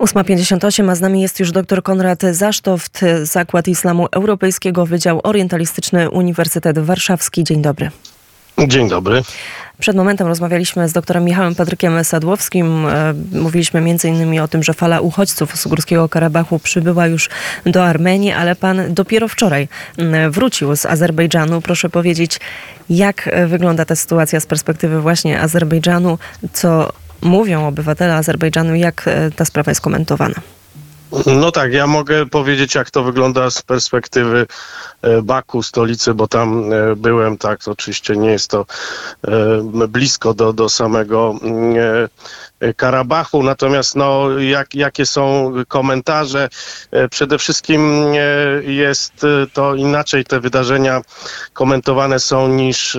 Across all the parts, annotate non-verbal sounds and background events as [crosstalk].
8.58, a z nami jest już dr Konrad Zasztoft, Zakład Islamu Europejskiego, Wydział Orientalistyczny Uniwersytet Warszawski. Dzień dobry. Dzień dobry. Przed momentem rozmawialiśmy z doktorem Michałem Patrykiem Sadłowskim. E, mówiliśmy m.in. o tym, że fala uchodźców z Górskiego Karabachu przybyła już do Armenii, ale pan dopiero wczoraj wrócił z Azerbejdżanu. Proszę powiedzieć, jak wygląda ta sytuacja z perspektywy właśnie Azerbejdżanu, co mówią obywatele Azerbejdżanu, jak e, ta sprawa jest komentowana? No tak, ja mogę powiedzieć, jak to wygląda z perspektywy e, Baku, stolicy, bo tam e, byłem, tak, oczywiście nie jest to blisko do, do samego Karabachu, natomiast no, jak, jakie są komentarze? Przede wszystkim jest to inaczej, te wydarzenia komentowane są niż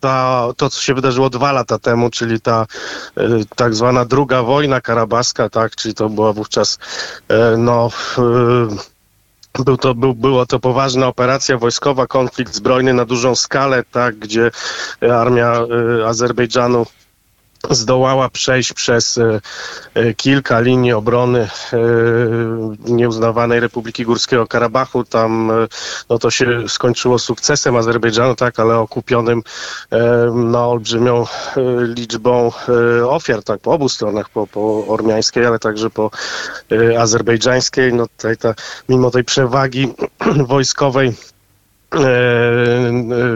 ta, to, co się wydarzyło dwa lata temu, czyli ta e, tak zwana druga wojna karabaska, tak, czyli to była wówczas e, no e, był to, był, była to poważna operacja wojskowa, konflikt zbrojny na dużą skalę, tak, gdzie armia Azerbejdżanu zdołała przejść przez e, e, kilka linii obrony e, nieuznawanej Republiki Górskiego Karabachu. Tam no to się skończyło sukcesem Azerbejdżanu, tak, ale okupionym no, olbrzymią liczbą ofiar, tak, po obu stronach, po, po ormiańskiej, ale także po azerbejdżańskiej. No tutaj ta, mimo tej przewagi [clears throat] wojskowej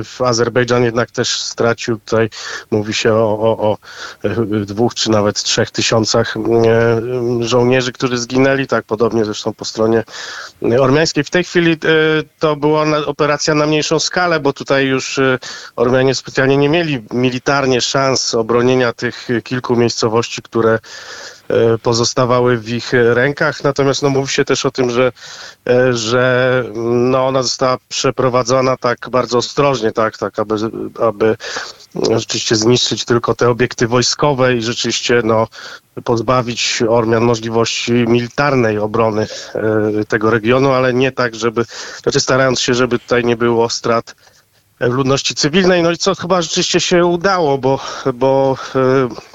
w Azerbejdżan jednak też stracił tutaj, mówi się o, o, o, dwóch czy nawet trzech tysiącach e, żołnierzy, którzy zginęli, tak podobnie zresztą po stronie ormiańskiej. W tej chwili e, to była operacja na mniejszą skalę, bo tutaj już Ormianie specjalnie nie mieli militarnie szans obronienia tych kilku miejscowości, które E, pozostawały w ich rękach. Natomiast no, mówi się też o tym, że, e, że no, ona została przeprowadzona tak bardzo ostrożnie, tak, tak aby, aby rzeczywiście zniszczyć tylko te obiekty wojskowe i rzeczywiście no, pozbawić Ormian możliwości militarnej obrony e, tego regionu, ale nie tak, żeby, znaczy starając się, żeby tutaj nie było strat ludności cywilnej. No i co chyba rzeczywiście się udało, bo, bo E,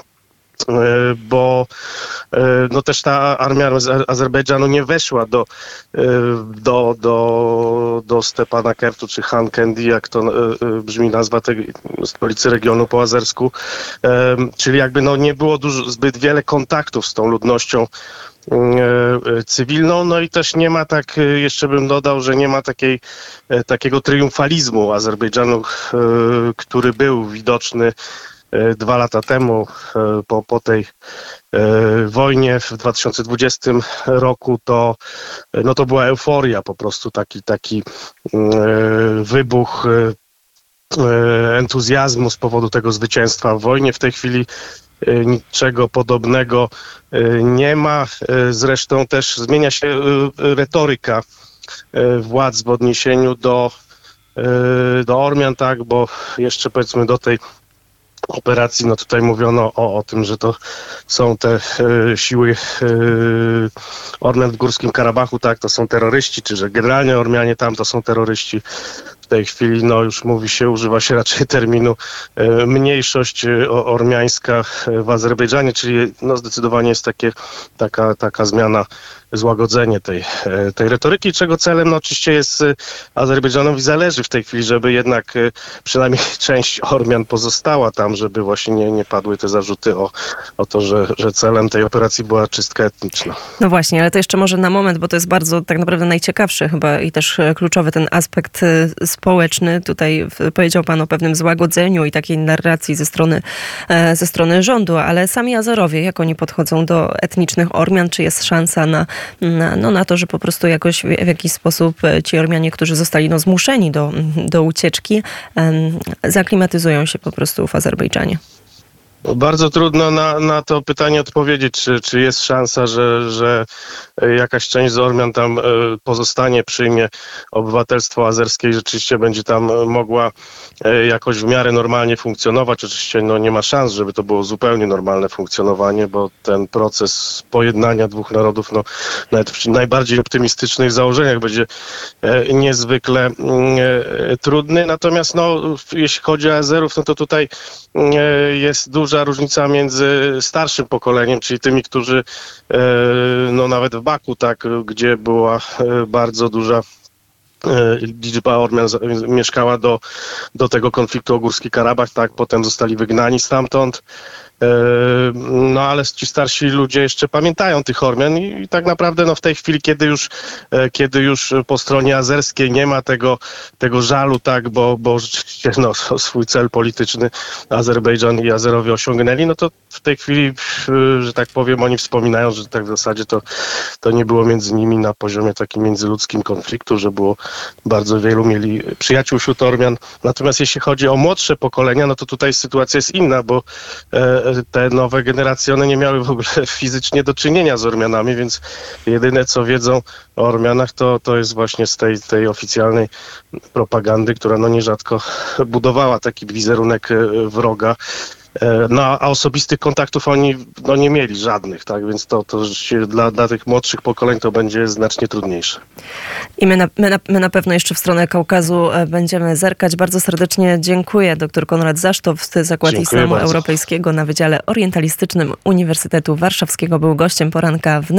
bo e, no też ta armia Azerbejdżanu nie weszła do, e, do, do, do Stepana Kertu czy Han Kendi, jak to brzmi nazwa tej stolicy regionu po azersku, czyli jakby no nie było dużo, zbyt wiele kontaktów z tą ludnością cywilną, no i też nie ma tak, jeszcze bym dodał, że nie ma takiej, takiego triumfalizmu Azerbejdżanu, który był widoczny E, dwa lata temu, e, po, po tej e, wojnie w 2020 roku, to, no to była euforia, po prostu taki, taki wybuch entuzjazmu z powodu tego zwycięstwa w wojnie. W tej chwili niczego podobnego nie ma. Zresztą też zmienia się retoryka władz w odniesieniu do, do Ormian, tak, bo jeszcze powiedzmy do tej operacji, no tutaj mówiono o, o tym, że to są te e, siły e, Ormian w Górskim Karabachu, tak, to są terroryści, czy że generalnie Ormianie tam to są terroryści. W tej chwili no już mówi się, używa się raczej [laughs] terminu e, mniejszość e, ormiańska w Azerbejdżanie, czyli no zdecydowanie jest takie, taka, taka zmiana złagodzenie tej, e, tej retoryki, czego celem no, oczywiście jest e, Azerbejdżanowi zależy w tej chwili, żeby jednak e, przynajmniej [laughs] część Ormian pozostała tam, żeby właśnie nie, nie padły te zarzuty o, o to, że, że celem tej operacji była czystka etniczna. No właśnie, ale to jeszcze może na moment, bo to jest bardzo tak naprawdę najciekawszy chyba i też kluczowy ten aspekt społeczny. Tutaj powiedział pan o pewnym złagodzeniu i takiej narracji ze strony, ze strony rządu, ale sami Azerowie, jak oni podchodzą do etnicznych Ormian, czy jest szansa na na, no, na to, że po prostu jakoś w, w jakiś sposób e, ci Ormianie, którzy zostali no, zmuszeni do, do ucieczki, zaklimatyzują się po prostu w Azerbejdżanie. Bardzo trudno na, na to pytanie odpowiedzieć, czy, czy jest szansa, że, że jakaś część z Ormian tam e, pozostanie, przyjmie obywatelstwo azerskie i rzeczywiście będzie tam mogła e, jakoś w miarę normalnie funkcjonować. Oczywiście no, nie ma szans, żeby to było zupełnie normalne funkcjonowanie, bo ten proces pojednania dwóch narodów, no, nawet w najbardziej optymistycznych założeniach będzie e, niezwykle trudny. Natomiast no, jeśli chodzi o Azerów, no to tutaj jest dużo duża różnica między starszym pokoleniem, czyli tymi, którzy e, no nawet w Baku, tak, gdzie była e, bardzo duża e, liczba Ormian mieszkała do, do tego konfliktu o Górski Karabach, tak, potem zostali wygnani stamtąd. E, No ale ci starsi ludzie jeszcze pamiętają tych Ormian i, tak naprawdę no, w tej chwili, kiedy już, e, kiedy już po stronie azerskiej nie ma tego, tego żalu, tak, bo, bo rzeczywiście no, [laughs] swój cel polityczny Azerbejdżan i Azerowie osiągnęli, no to w tej chwili, że tak powiem, oni wspominają, że tak w zasadzie to, to nie było między nimi na poziomie takim międzyludzkim konfliktu, że było bardzo wielu mieli przyjaciół wśród Ormian. Natomiast jeśli chodzi o młodsze pokolenia, no to tutaj sytuacja jest inna, bo e, te nowe generacje, one nie miały w ogóle [laughs] fizycznie do czynienia z Ormianami, więc jedyne co wiedzą o Ormianach to, to jest właśnie z tej, tej oficjalnej propagandy, która no nierzadko budowała taki wizerunek e, wroga. No, a osobistych kontaktów oni no, nie mieli żadnych, tak? Więc to, to dla, dla tych młodszych pokoleń to będzie znacznie trudniejsze. I my na, my, na, my na pewno jeszcze w stronę Kaukazu e, będziemy zerkać. Bardzo serdecznie dziękuję. Dr Konrad Zasztow z Zakładu Dziękuję Islamu bardzo. Europejskiego na Wydziale Orientalistycznym Uniwersytetu Warszawskiego był gościem poranka wnet.